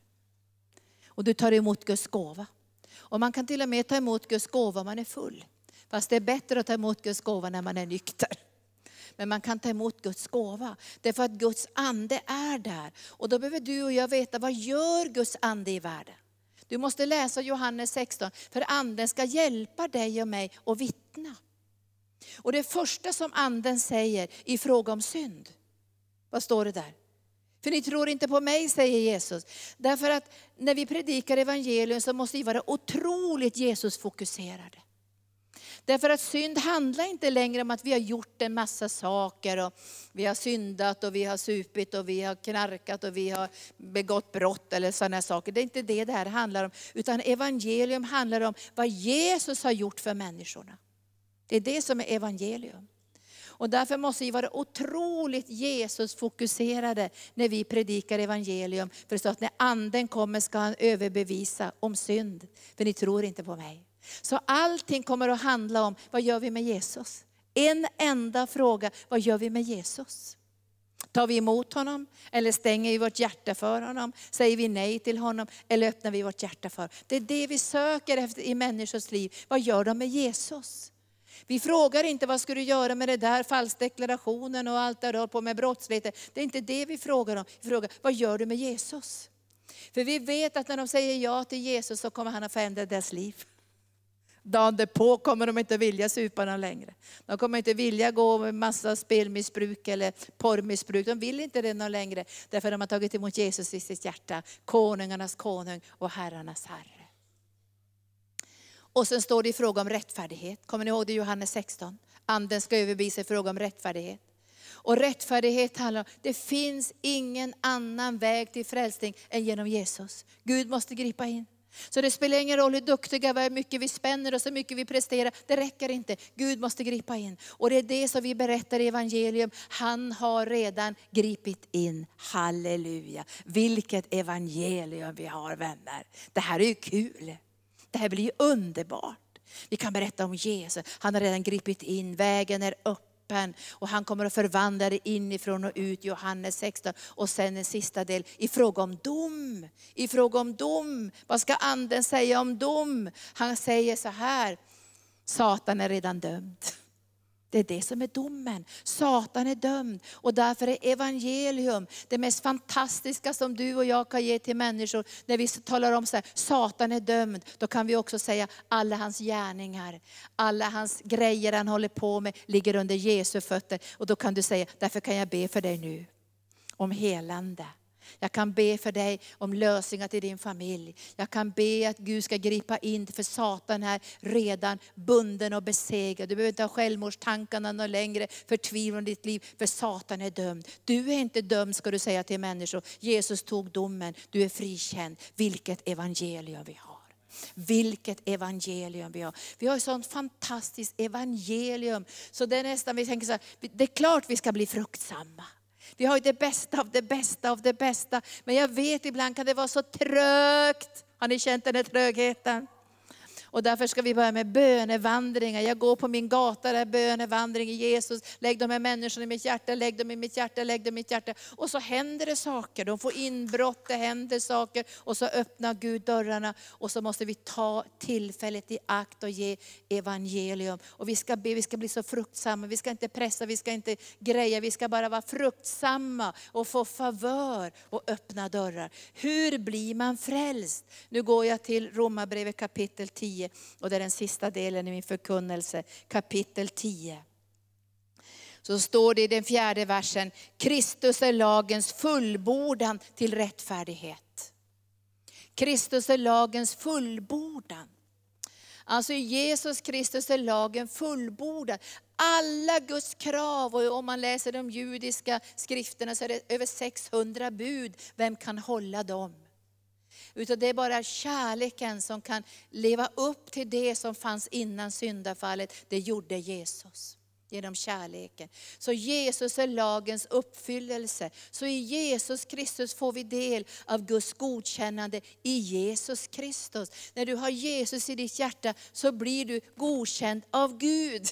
Och du tar emot Guds gåva. Och man kan till och med ta emot Guds gåva om man är full. Fast det är bättre att ta emot Guds gåva när man är nykter. Men man kan ta emot Guds gåva. Därför att Guds ande är där. Och då behöver du och jag veta, vad gör Guds ande i världen? Du måste läsa Johannes 16, för anden ska hjälpa dig och mig att vittna. Och det första som anden säger i fråga om synd, vad står det där? För ni tror inte på mig, säger Jesus. Därför att när vi predikar evangelium så måste vi vara otroligt Jesusfokuserade. Därför att synd handlar inte längre om att vi har gjort en massa saker. Och vi har syndat och vi har supit och vi har knarkat och vi har begått brott eller sådana saker. Det är inte det det här handlar om. Utan evangelium handlar om vad Jesus har gjort för människorna. Det är det som är evangelium. Och därför måste vi vara otroligt Jesus-fokuserade när vi predikar evangelium. För det står att när anden kommer ska han överbevisa om synd. För ni tror inte på mig. Så allting kommer att handla om, vad gör vi med Jesus? En enda fråga, vad gör vi med Jesus? Tar vi emot honom eller stänger vi vårt hjärta för honom? Säger vi nej till honom eller öppnar vi vårt hjärta för honom? Det är det vi söker efter i människors liv. Vad gör de med Jesus? Vi frågar inte vad ska du göra med det där falskdeklarationen och allt det du på med brottslighet. Det är inte det vi frågar om. Vi frågar, vad gör du med Jesus? För vi vet att när de säger ja till Jesus så kommer han att förändra deras liv. Dagen därpå kommer de inte vilja supa någon längre. De kommer inte vilja gå med massa spelmissbruk eller porrmissbruk. De vill inte det någon längre. Därför de har tagit emot Jesus i sitt hjärta. Konungarnas konung och herrarnas herre. Och sen står det i fråga om rättfärdighet. Kommer ni ihåg det Johannes 16? Anden ska överbevisa i fråga om rättfärdighet. Och rättfärdighet handlar om, det finns ingen annan väg till frälsning än genom Jesus. Gud måste gripa in. Så det spelar ingen roll hur duktiga vi är, hur mycket vi spänner och så mycket vi presterar. Det räcker inte. Gud måste gripa in. Och det är det som vi berättar i evangelium. Han har redan gripit in. Halleluja. Vilket evangelium vi har vänner. Det här är ju kul. Det här blir ju underbart. Vi kan berätta om Jesus. Han har redan gripit in. Vägen är öppen öppen och han kommer att förvandla det inifrån och ut, Johannes 16. Och sen en sista del i fråga om dom. I fråga om dom. Vad ska anden säga om dom? Han säger så här, Satan är redan dömd. Det är det som är domen. Satan är dömd och därför är evangelium det mest fantastiska som du och jag kan ge till människor. När vi talar om så här, Satan är dömd, då kan vi också säga alla hans gärningar, alla hans grejer han håller på med ligger under Jesu fötter. Och då kan du säga, därför kan jag be för dig nu om helande. Jag kan be för dig om lösningar till din familj. Jag kan be att Gud ska gripa in, för Satan är redan bunden och besegrad. Du behöver inte ha självmordstankarna någon längre, förtvivlan i ditt liv, för Satan är dömd. Du är inte dömd ska du säga till människor. Jesus tog domen, du är frikänd. Vilket evangelium vi har. Vilket evangelium vi har. Vi har ett sånt fantastiskt evangelium. Så det är nästan, vi tänker så här, det är klart vi ska bli fruktsamma. Vi har ju det bästa av det bästa av det bästa. Men jag vet ibland kan det vara så trögt. Har ni känt den här trögheten? Och därför ska vi börja med bönevandringar. Jag går på min gata, där bönevandring i Jesus. Lägg de här människorna i mitt hjärta, lägg dem i mitt hjärta, lägg dem i mitt hjärta. Och så händer det saker. De får inbrott, det händer saker. Och så öppnar Gud dörrarna. Och så måste vi ta tillfället i akt och ge evangelium. Och vi ska be, vi ska bli så fruktsamma. Vi ska inte pressa, vi ska inte greja. Vi ska bara vara fruktsamma och få favör och öppna dörrar. Hur blir man frälst? Nu går jag till Romarbrevet kapitel 10 10 och det är den sista delen i min förkunnelse, kapitel 10. Så står det i den fjärde versen, Kristus är lagens fullbordan till rättfärdighet. Kristus är lagens fullbordan. Alltså Jesus Kristus är lagen fullbordad. Alla Guds krav, och om man läser de judiska skrifterna så är det över 600 bud. Vem kan hålla dem? Utan det är bara kärleken som kan leva upp till det som fanns innan syndafallet. Det gjorde Jesus. genom kärleken. Så Jesus är lagens uppfyllelse. Så i Jesus Kristus får vi del av Guds godkännande i Jesus Kristus. När du har Jesus i ditt hjärta så blir du godkänd av Gud.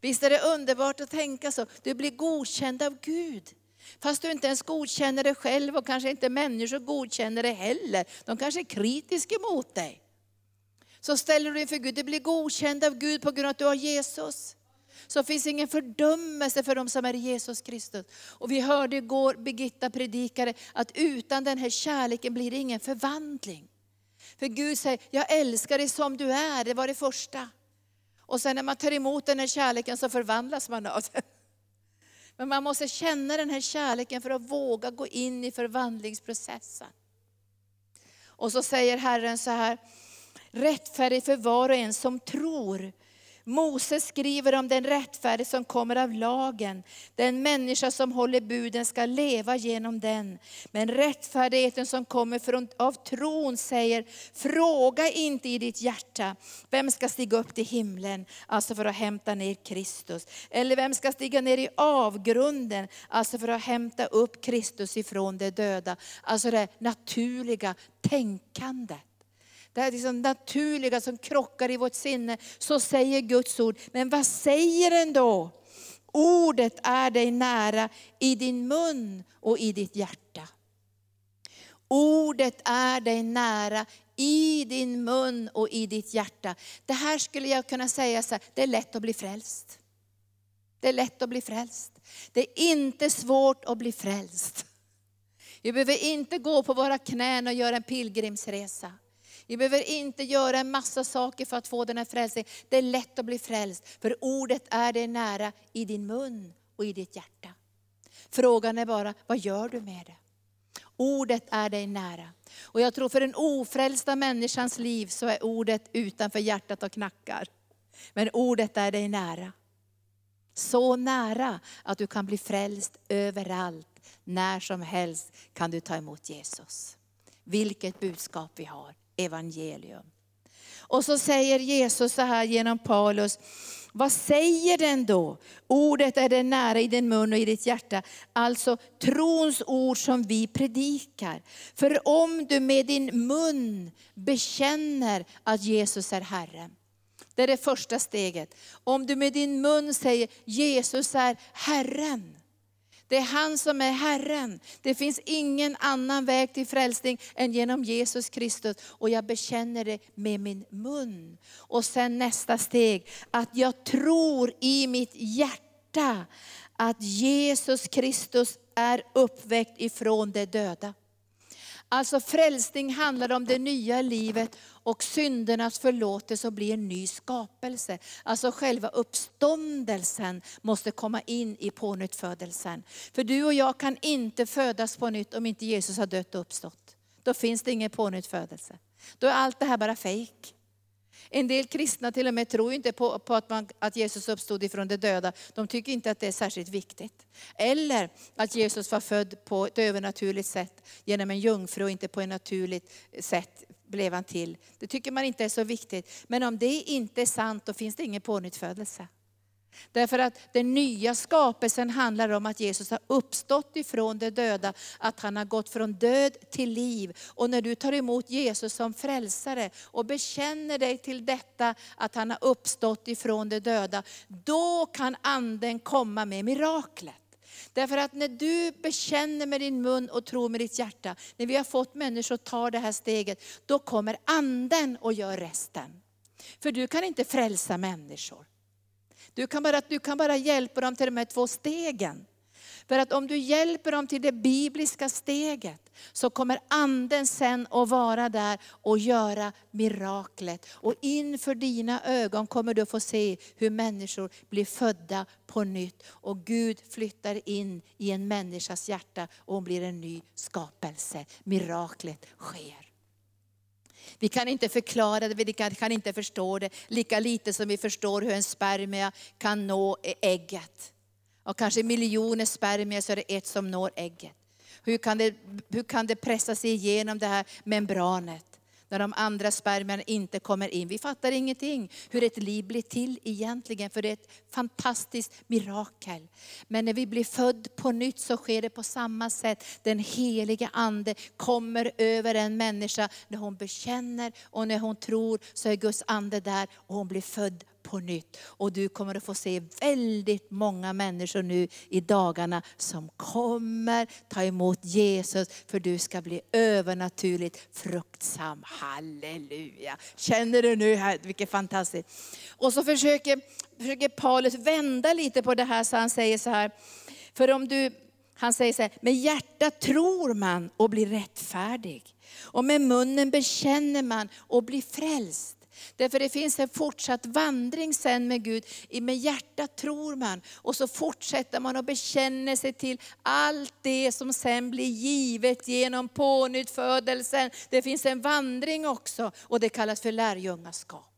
Visst är det underbart att tänka så? Du blir godkänd av Gud. Fast du inte ens godkänner dig själv och kanske inte människor godkänner dig heller. De kanske är kritiska mot dig. Så ställer du dig inför Gud, du blir godkänd av Gud på grund av att du har Jesus så finns ingen fördömelse för de som är i Jesus Kristus. Och vi hörde igår Birgitta predikare att utan den här kärleken blir det ingen förvandling. För Gud säger, jag älskar dig som du är, det var det första. Och sen när man tar emot den här kärleken så förvandlas man av den. Men man måste känna den här kärleken för att våga gå in i förvandlingsprocessen. Och så säger Herren så här, rättfärdig för var och en som tror. Moses skriver om den rättfärdighet som kommer av lagen. Den människa som håller buden ska leva genom den. Men rättfärdigheten som kommer från, av tron säger, fråga inte i ditt hjärta, vem ska stiga upp till himlen, alltså för att hämta ner Kristus? Eller vem ska stiga ner i avgrunden, alltså för att hämta upp Kristus ifrån de döda? Alltså det naturliga tänkandet det här liksom naturliga som krockar i vårt sinne, så säger Guds ord. Men vad säger den då? Ordet är dig nära i din mun och i ditt hjärta. Ordet är dig nära i din mun och i ditt hjärta. Det här skulle jag kunna säga så här, det är lätt att bli frälst. Det är lätt att bli frälst. Det är inte svårt att bli frälst. Vi behöver inte gå på våra knän och göra en pilgrimsresa. Vi behöver inte göra en massa saker för att få den här frälsningen. Det är lätt att bli frälst, för ordet är dig nära i din mun och i ditt hjärta. Frågan är bara, vad gör du med det? Ordet är dig nära. Och jag tror för den ofrälsta människans liv så är ordet utanför hjärtat och knackar. Men ordet är dig nära. Så nära att du kan bli frälst överallt. När som helst kan du ta emot Jesus. Vilket budskap vi har evangelium. Och så säger Jesus så här genom Paulus, vad säger den då? Ordet är det nära i din mun och i ditt hjärta. Alltså trons ord som vi predikar. För om du med din mun bekänner att Jesus är Herren. Det är det första steget. Om du med din mun säger Jesus är Herren. Det är han som är Herren. Det finns ingen annan väg till frälsning än genom Jesus Kristus. Och jag bekänner det med min mun. Och sen nästa steg, att jag tror i mitt hjärta att Jesus Kristus är uppväckt ifrån de döda. Alltså frälsning handlar om det nya livet och syndernas förlåtelse och bli en ny skapelse. Alltså själva uppståndelsen måste komma in i pånyttfödelsen. För du och jag kan inte födas på nytt om inte Jesus har dött och uppstått. Då finns det ingen pånyttfödelse. Då är allt det här bara fejk. En del kristna till och med tror inte på, på att, man, att, Jesus uppstod ifrån de döda. De tycker inte att det är särskilt viktigt. Eller att Jesus var född på ett övernaturligt sätt genom en jungfru och inte på ett naturligt sätt blev han till. Det tycker man inte är så viktigt. Men om det inte är sant, då finns det ingen pånyttfödelse. Därför att den nya skapelsen handlar om att Jesus har uppstått ifrån de döda, att han har gått från död till liv. Och när du tar emot Jesus som frälsare och bekänner dig till detta, att han har uppstått ifrån de döda, då kan anden komma med miraklet. Därför att när du bekänner med din mun och tror med ditt hjärta, när vi har fått människor att ta det här steget, då kommer anden och gör resten. För du kan inte frälsa människor. Du kan, bara, du kan bara hjälpa dem till de här två stegen. För att om du hjälper dem till det bibliska steget, så kommer anden sen att vara där och göra miraklet. Och inför dina ögon kommer du få se hur människor blir födda på nytt. Och Gud flyttar in i en människas hjärta och hon blir en ny skapelse. Miraklet sker. Vi kan inte förklara det, vi kan inte förstå det, lika lite som vi förstår hur en spermie kan nå ägget. Och kanske miljoner spermier så är det ett som når ägget. Hur kan, det, hur kan det pressa sig igenom det här membranet? När de andra spermierna inte kommer in. Vi fattar ingenting hur ett liv blir till egentligen, för det är ett fantastiskt mirakel. Men när vi blir född på nytt så sker det på samma sätt. Den heliga Ande kommer över en människa när hon bekänner och när hon tror så är Guds Ande där och hon blir född på nytt. Och du kommer att få se väldigt många människor nu i dagarna som kommer ta emot Jesus för du ska bli övernaturligt fruktsam. Halleluja! Känner du nu här, vilket fantastiskt. Och så försöker, försöker Paulus vända lite på det här så han säger så här, för om du han säger så här, med hjärtat tror man och blir rättfärdig. Och med munnen bekänner man och blir frälst. Därför det finns en fortsatt vandring sen med Gud. Med hjärtat tror man och så fortsätter man och bekänner sig till allt det som sen blir givet genom pånyttfödelsen. Det finns en vandring också och det kallas för lärjungaskap.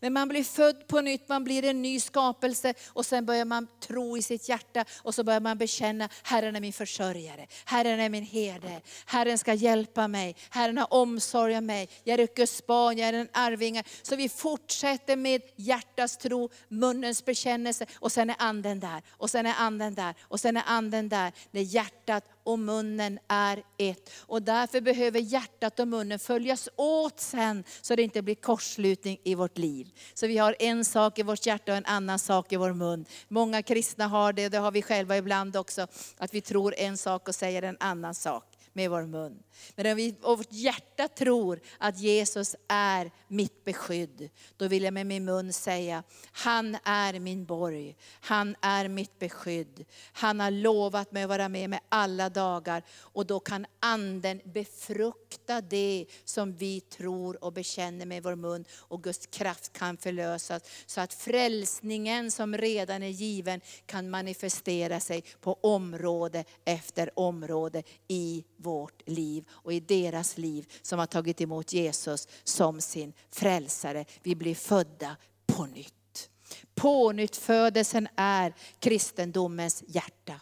Men man blir född på nytt, man blir en ny skapelse och sen börjar man tro i sitt hjärta och så börjar man bekänna, Herren är min försörjare, Herren är min herde, Herren ska hjälpa mig, Herren har omsorg om mig, jag är Guds barn, jag är en arvinge. Så vi fortsätter med hjärtats tro, munnens bekännelse och sen är anden där, och sen är anden där, och sen är anden där. När hjärtat och munnen är ett. Och därför behöver hjärtat och munnen följas åt sen, så det inte blir korslutning i vårt liv. Så vi har en sak i vårt hjärta och en annan sak i vår mun. Många kristna har det, det har vi själva ibland också, att vi tror en sak och säger en annan sak med vår mun. Men om vi och vårt hjärta tror att Jesus är mitt beskydd, då vill jag med min mun säga, han är min borg, han är mitt beskydd. Han har lovat mig att vara med mig alla dagar och då kan anden befrukta det som vi tror och bekänner med vår mun och Guds kraft kan förlösas. Så att frälsningen som redan är given kan manifestera sig på område efter område i vårt liv och i deras liv som har tagit emot Jesus som sin frälsare. Vi blir födda på nytt. Pånyttfödelsen är kristendomens hjärta.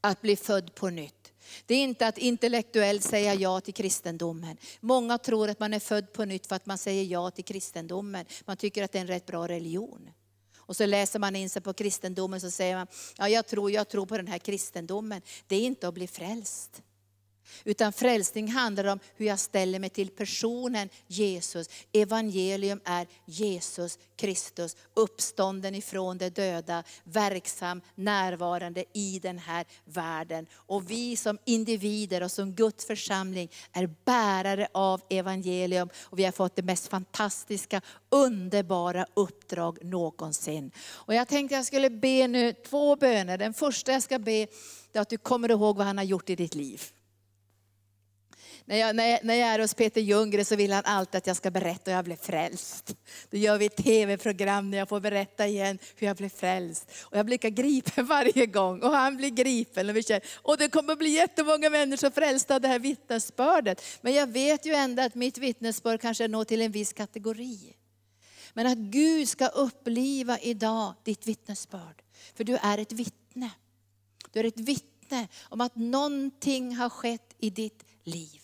Att bli född på nytt. Det är inte att intellektuellt säga ja till kristendomen. Många tror att man är född på nytt för att man säger ja till kristendomen. Man tycker att det är en rätt bra religion. Och så läser man in sig på kristendomen så säger man, ja jag tror, jag tror på den här kristendomen. Det är inte att bli frälst. Utan frälsning handlar om hur jag ställer mig till personen Jesus. Evangelium är Jesus Kristus, uppstånden ifrån de döda, verksam, närvarande i den här världen. Och vi som individer och som Guds församling är bärare av evangelium. Och vi har fått det mest fantastiska, underbara uppdrag någonsin. Och jag tänkte jag skulle be nu två böner. Den första jag ska be är att du kommer ihåg vad han har gjort i ditt liv. När jag, när, jag, när jag är hos Peter Ljunggren så vill han alltid att jag ska berätta hur jag blev frälst. Då gör vi ett tv-program när jag får berätta igen hur jag blev frälst. Och jag blir lika gripen varje gång och han blir gripen. Och, vi känner, och det kommer bli jättemånga människor frälsta av det här vittnesbördet. Men jag vet ju ändå att mitt vittnesbörd kanske når till en viss kategori. Men att Gud ska uppliva idag ditt vittnesbörd. För du är ett vittne. Du är ett vittne om att någonting har skett i ditt liv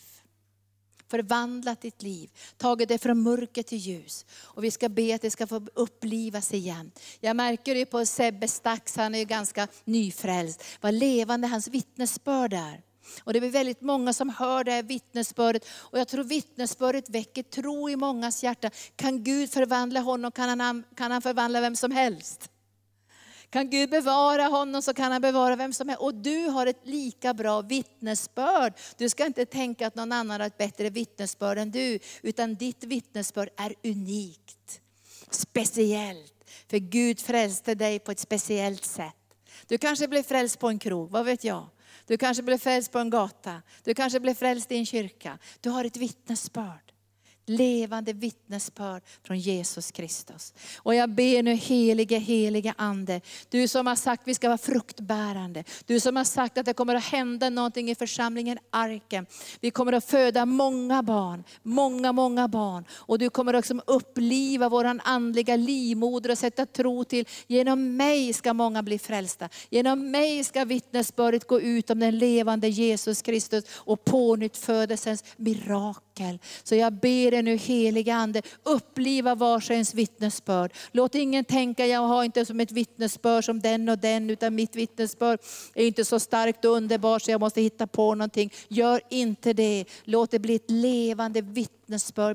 förvandlat ditt liv, tagit det från mörker till ljus. Och vi ska be att det ska få upplivas igen. Jag märker det på Sebbe Stax, han är ju ganska nyfrälst, vad levande hans vittnesbörd är. Och det blir väldigt många som hör det här vittnesbördet. Och jag tror vittnesbördet väcker tro i mångas hjärta. Kan Gud förvandla honom kan han, kan han förvandla vem som helst. Kan Gud bevara honom så kan han bevara vem som helst. Och du har ett lika bra vittnesbörd. Du ska inte tänka att någon annan har ett bättre vittnesbörd än du. Utan ditt vittnesbörd är unikt, speciellt. För Gud frälste dig på ett speciellt sätt. Du kanske blev frälst på en krog, vad vet jag. Du kanske blev frälst på en gata. Du kanske blev frälst i en kyrka. Du har ett vittnesbörd levande vittnesbörd från Jesus Kristus. Och jag ber nu helige, helige Ande, du som har sagt att vi ska vara fruktbärande. Du som har sagt att det kommer att hända någonting i församlingen Arken. Vi kommer att föda många barn, många, många barn. Och du kommer också uppliva våran andliga livmoder och sätta tro till, genom mig ska många bli frälsta. Genom mig ska vittnesbördet gå ut om den levande Jesus Kristus och pånyttfödelsens mirakel Mikael. Så jag ber dig nu heliga Ande, uppliva vars och ens vittnesbörd. Låt ingen tänka, jag har inte som ett vittnesbörd som den och den, utan mitt vittnesbörd är inte så starkt och underbart så jag måste hitta på någonting. Gör inte det. Låt det bli ett levande vittnesbörd.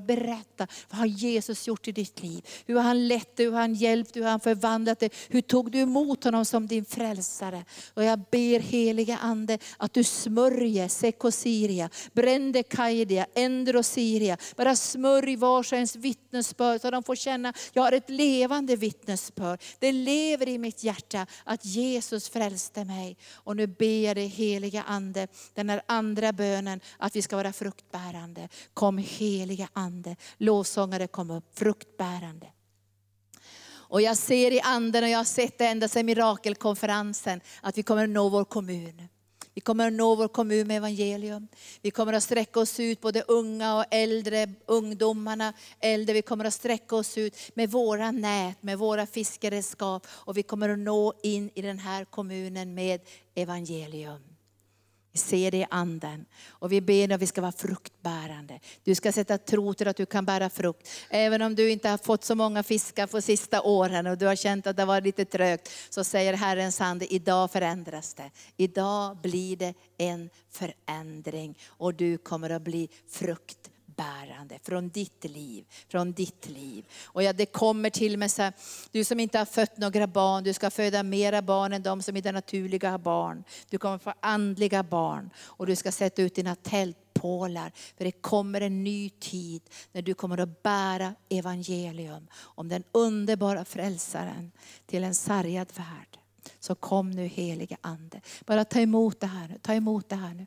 Berätta, vad har Jesus gjort i ditt liv? Hur har han lett dig, hur har han hjälpt dig, hur har han förvandlat dig? Hur tog du emot honom som din frälsare? Och jag ber heliga Ande att du smörjer Sekosiria, Brände Kaidia, Endrosiria. Bara smörj vars och ens vittnesbörd så de får känna, jag har ett levande vittnesbörd. Det lever i mitt hjärta att Jesus frälste mig. Och nu ber jag dig heliga Ande, den här andra bönen, att vi ska vara fruktbärande. Kom heliga Ande, lovsångare kom upp, fruktbärande. Och jag ser i anden, och jag har sett det ända sedan mirakelkonferensen, att vi kommer att nå vår kommun. Vi kommer att nå vår kommun med evangelium. Vi kommer att sträcka oss ut, både unga och äldre, ungdomarna, äldre. Vi kommer att sträcka oss ut med våra nät, med våra fiskeredskap. Och vi kommer att nå in i den här kommunen med evangelium. Vi ser det i anden. Och vi ber att vi ska vara fruktbärande. Du ska sätta tro till att du kan bära frukt. Även om du inte har fått så många fiskar på sista åren och du har känt att det var lite trögt. Så säger Herrens hand, idag förändras det. Idag blir det en förändring och du kommer att bli frukt bärande från ditt liv. Från ditt liv. Och ja, det kommer till med så här, du som inte har fött några barn, du ska föda mera barn än de som inte det naturliga har barn. Du kommer få andliga barn och du ska sätta ut dina tältpålar. För det kommer en ny tid när du kommer att bära evangelium om den underbara frälsaren till en sargad värld. Så kom nu helige Ande. Bara ta emot det här nu. Ta emot det här nu.